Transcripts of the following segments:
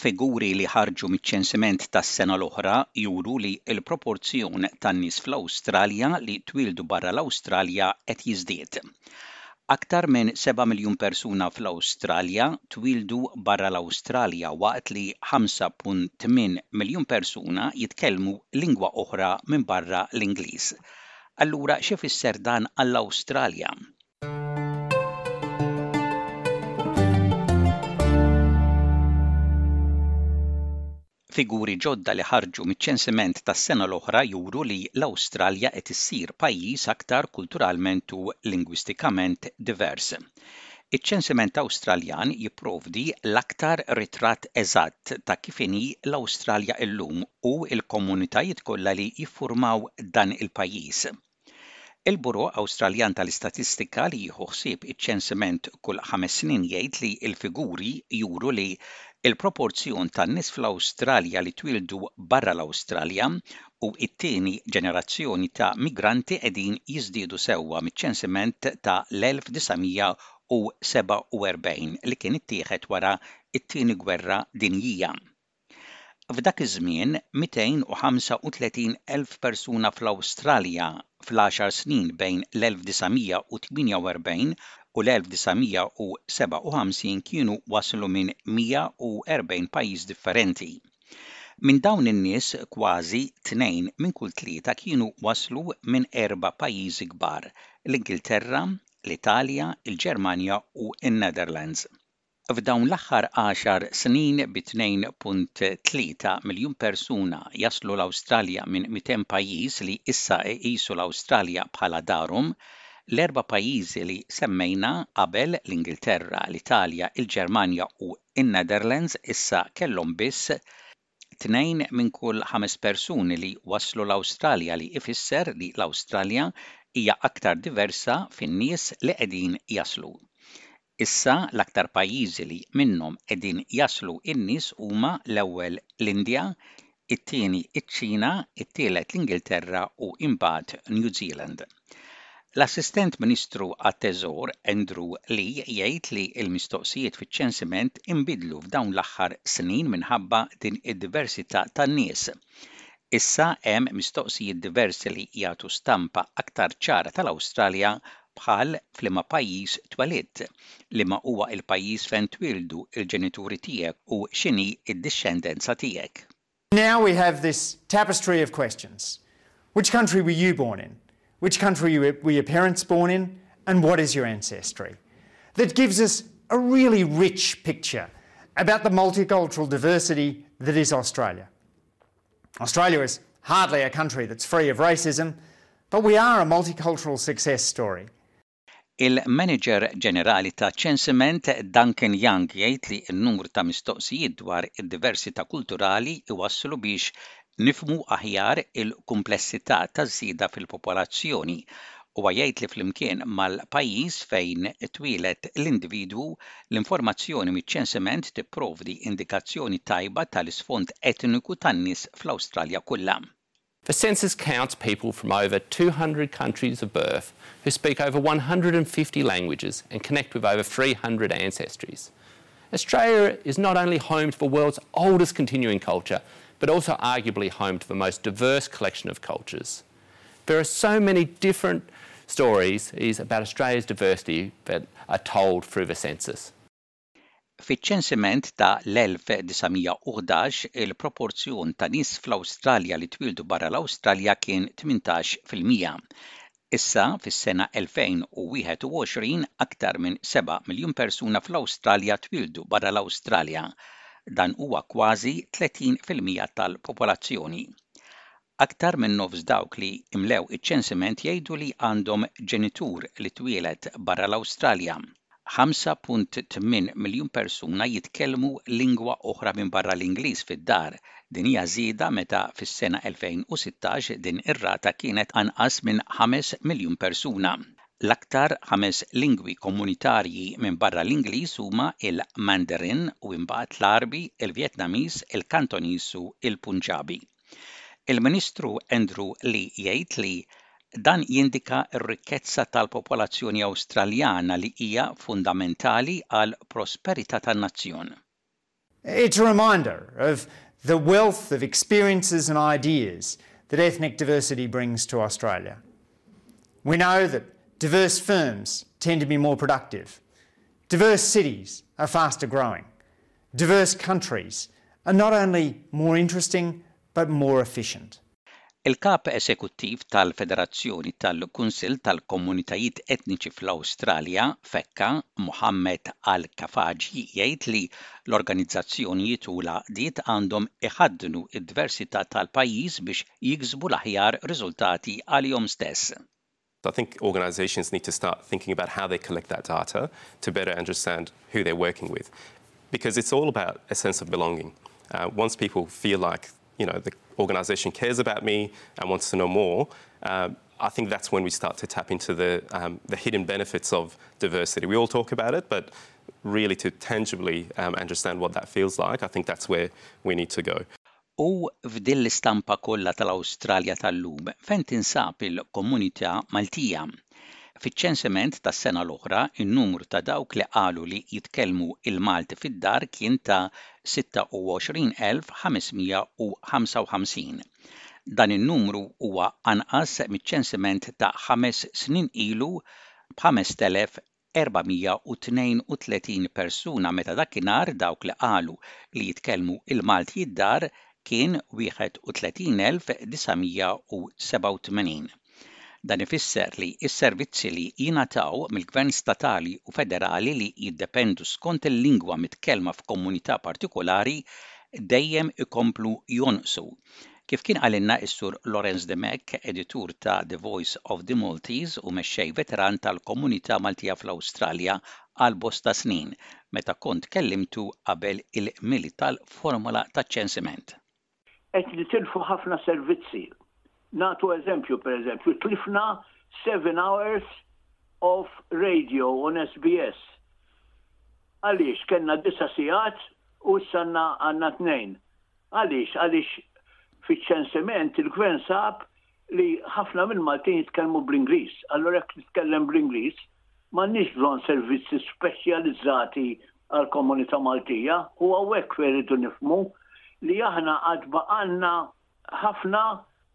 Figuri li ħarġu miċ-ċensiment tas-sena l-oħra juru li l-proporzjon tan-nies fl-Awstralja li twieldu barra l-Awstralja qed jiżdied. Aktar minn seba' miljun persuna fl-Awstralja twieldu barra l-Awstralja waqt li 5.8 miljun persuna jitkellmu lingwa oħra minbarra l-Ingliż. Allura x'ifisser dan għall-Awstralja? Figuri ġodda li ħarġu miċ-ċensiment tas-sena l-oħra juru li l-Awstralja qed issir pajjiż aktar kulturalment u lingwistikament divers. Iċ-ċensiment Awstraljan jipprovdi l-aktar ritratt eżatt ta' kif inhi l-Awstralja illum u l-komunitajiet kollha li jiffurmaw dan il-pajjiż. Il-Buro Awstraljan tal-Istatistika li jieħu ħsieb iċ-ċensiment kull ħames snin jgħid li l-figuri juru li l-proporzjon tan-nies fl-Awstralja li twieldu barra l-Awstralja u t-tieni ġenerazzjoni ta' migranti qegħdin jiżdiedu sewwa miċ-ċensiment ta' l-1947 li kien ittieħed wara t-Tieni Gwerra Dinjija. F'dak iż-żmien, 235 elf persuna fl-Awstralja fl-għaxar snin bejn l-1948 u l-1957 kienu waslu minn 140 pajjiż differenti. Minn dawn in-nies kważi tnejn minn kull tlieta kienu waslu minn erba' pajjiżi kbar, l-Ingilterra, l-Italja, il-Ġermanja u n-Netherlands. F'dawn l-aħħar għaxar snin bi 2.3 miljun persuna jaslu l-Awstralja minn 200 pajjiż li issa iqisu l-Awstralja bħala darhom, l-erba' pajjiżi li semmejna qabel, l-Ingilterra, l-Italja, il-Ġermanja u n-Netherlands issa kellhom biss Tnejn minn kull ħames persuni li waslu l-Awstralja li ifisser li l-Awstralja hija aktar diversa fin-nies li qegħdin jaslu. Issa l-aktar pajjiżi li minnhom qegħdin jaslu n-nies huma l-ewwel l-Indja, it-tieni ċ-Ċina, it-tielet l-Ingilterra u imbagħad New Zealand. L-Assistent Ministru għat-Teżor, Andrew Lee jgħid li l-mistoqsijiet fiċ-ċensiment inbidlu f'dawn l-aħħar snin minħabba din id-diversità ta' nies. Issa hemm mistoqsijiet diversi li jagħtu stampa aktar ċara tal-Awstralja bħal f'liema pajjiż twelidt, liema huwa l-pajjiż fejn twieldu l-ġenituri tiegħek u x'inhi d-dixxendenza tiegħek. Now we have this tapestry of questions. Which country were you born in? Which country were your parents born in? And what is your ancestry? That gives us a really rich picture about the multicultural diversity that is Australia. Australia is hardly a country that's free of racism, but we are a multicultural success story. Il-Maniġer Ġenerali ta' Ċensiment, Duncan Young jgħid li n-numru ta' mistoqsijiet dwar id-diversità kulturali jwasslu biex nifhmu aħjar il-kumplessità taż-żieda fil-popolazzjoni. Huwa jgħid li flimkien mal-pajjiż fejn twieled l-individwu, l-informazzjoni miċ-ċensiment tipprovdi indikazzjoni tajba tal-isfond etniku tan-nies fl-Awstralja kollha. The census counts people from over 200 countries of birth who speak over 150 languages and connect with over 300 ancestries. Australia is not only home to the world's oldest continuing culture, but also arguably home to the most diverse collection of cultures. There are so many different stories about Australia's diversity that are told through the census. Fiċ-ċensiment ta' l-1911, il-proporzjon ta' nies fl-Awstralja li twieldu barra l-Awstralja kien 18 fil-mija. Issa, fis-sena 2021, aktar minn seba' miljun persuna fl-Awstralja twieldu barra l-Awstralja. Dan huwa kważi 30 fil-mija tal-popolazzjoni. Aktar minn nofs dawk li mlew iċ-ċensiment jgħidu li għandhom ġenitur li twieled barra l-Awstralja. 5.8 miljun persuna jitkellmu lingwa oħra minbarra l-Ingliż fid-dar. Din hija żieda meta fis-sena 2016 din ir-rata kienet anqas minn ħames miljun persuna. L-aktar ħames lingwi komunitarji minbarra l-Ingliż huma l-Mandarin u imbagħad l-Għarbi, il-Vjetnamiż, il-Kantoniżu l-Punġabi. Il-Ministru Andrew Lee jgħid li Dan jindika r-rikkezza tal-popolazzjoni Awstraljana li hija fundamentali għall-prosperità tan-nazzjon. It's a reminder of the wealth of experiences and ideas that ethnic diversity brings to Australia. We know that diverse firms tend to be more productive, diverse cities are faster growing, Diverse countries are not only more interesting but more efficient. Il-Kap Esekuttiv tal-Federazzjoni tal-Kunsill tal-Komunitajiet Etniċi fl-Awstralja, Fecca, Mohammed Al Kafaji jgħid li l-organizzazzjonijiet u l-għaqdiet għandhom iħaddnu d-diversità tal-pajjiż biex jiksbu l-aħjar riżultati għalihom stess. So I think organizations need to start thinking about how they collect that data to better understand who they're working with, because it's all about a sense of belonging. Uh, once people feel like you know, the organisation cares about me and wants to know more, um, I think that's when we start to tap into the, um, the hidden benefits of diversity. We all talk about it, but really to tangibly um, understand what that feels like, I think that's where we need to go. U f'din l-istampa kollha tal-Awstralja tal-lum fejn tinsab il-komunità Maltija? Fiċ-ċensiment tas-sena l-oħra, in-numru ta' dawk li qalu li jitkellmu l-Malti fid-dar kien ta' 26,555. Dan in-numru huwa anqas miċ-ċensiment ta' ħames snin ilu b' 5,000 432 persuna meta dakinhar dawk li qalu li jitkellmu l-Malti d-dar kien 31,987. Dan ifisser li s-servizzi li jingħataw mill-Gvern Statali u Federali li jiddependu skont il-lingwa mitkellma f'komunità partikulari dejjem ikomplu jonqsu Kif kien qalilna s-Sur Lawrence De Mech, editur ta' The Voice of the Maltese u mexxej veteran tal-komunità Maltija fl-Awstralja għal bosta snin, meta kont kellimtu qabel il-qmili tal-formola taċ-ċensiment. Qed nitilfu ħafna servizzi. Nagħtu eżempju, pereżempju, tlifna seven hours of radio on SBS. Għaliex? Kellna disa' sigħat u issa għandna tnejn. Għaliex? Għaliex fiċ-ċensiment il-Gvern sab li ħafna mill-Maltin jitkellmu bl-Ingliż. Allura jekk titkellem bl-Ingliż, m'għandniex bżonn servizzi speċjalizzati għall-komunità Maltija u hawnhekk fejn irridu nifhmu li aħna għad baqgħalna ħafna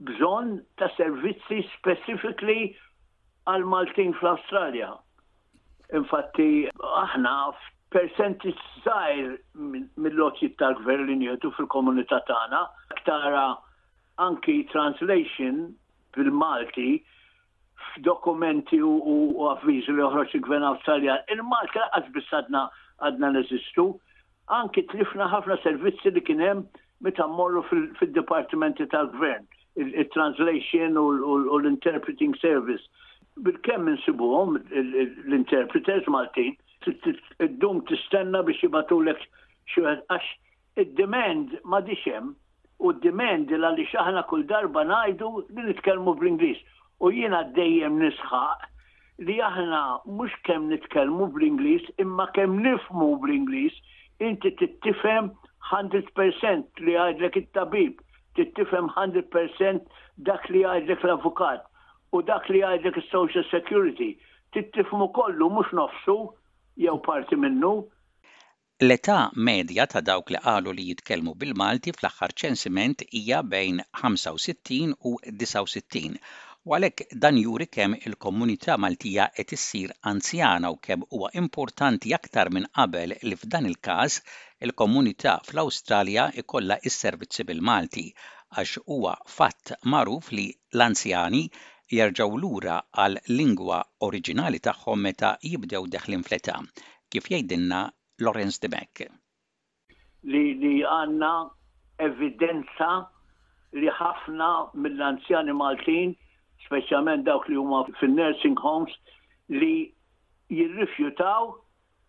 bżonn ta' servizzi specifically għall-Maltin fl-Awstralja. Infatti, aħna f'persenti żgħir mill-għotjiet tal-Gvern li nieħdu fil-komunità tagħna, tara anki translation bil-Malti f'dokumenti u avviżi li joħroġ il-Gvern Awstraljan, il-Malti lanqas biss għadna neżistu. anki tlifna ħafna servizzi li kien hemm meta mmorru fid-dipartimenti tal-gvern, il-translation u l-interpreting service. Bil-kemm insibuhom l-interpreters Maltin, id-dum tistenna biex jibatulek xi għax id-demand ma dixem quddiem Handel għaliex aħna kull darba ngħidu li nitkellmu bl-Ingliż u jiena dejjem nisħaq li aħna mhux kemm nitkellmu bl-Ingliż imma kemm nifhmu bl-Ingliż. Inti trid tifhem hundred per cent li jgħidlek it-tabib, trid tifhem hundred per cent dak li jgħidlek l-avukat u dak li jgħidlek is-social security. Trid tifhmu kollu mhux nofsu jew parti minnu. L-età medja ta' dawk li qalu li jitkellmu bil-Malti fl-aħħar ċensiment hija bejn 65 u 69, u għalhekk dan juri kemm il-komunità Maltija qed issir anzjana u kemm huwa importanti aktar minn qabel li f'dan il-każ il-komunità fl-Awstralja jkollha s-servizzi bil-Malti, għax huwa fatt magħruf li l-anzjani jerġgħu lura għal lingwa oriġinali tagħhom meta jibdew deħlin fl-età, kif jgħidilna Lawrence Dimech. Li li għandna evidenza li ħafna mill-anzjani Maltin, speċjalment dawk li huma fin-nursing homes, li jirrifjutaw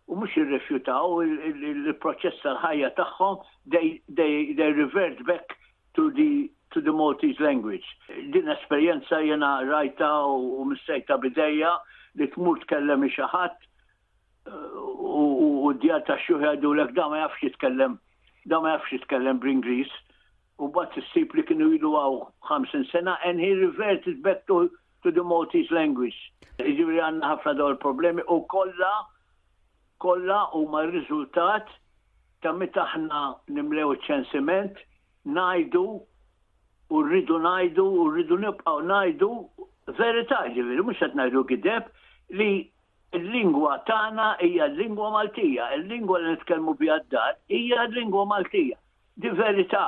u mhux jirrifjutaw il-proċess tal-ħajja tagħhom, they revert back to the to the Maltese language. Din esperjenza jena rajta u missejta bidejja li tmur tkellem xi ħadd u d-djar ta' xjuħ jgħidulek da ma jafx jitkellem, da ma jafx jitkellem bl-Ingliż. U mbagħad issib li kienu ilu għaw 50 sena and he reverted back to, to the Maltese language. Jiġifieri għandna ħafna dawn il-problemi u kollha kollha huma r-riżultat ta' meta aħna nimlew iċ-ċensiment ngħidu u rridu ngħidu u rridu nibqgħu ngħidu verità ġifieri mhux qed ngħidu gideb li Il-lingwa tagħna hija l-lingwa Maltija. Il-lingwa li nitkellmu biha d-dar hija l-lingwa Maltija. Di verità.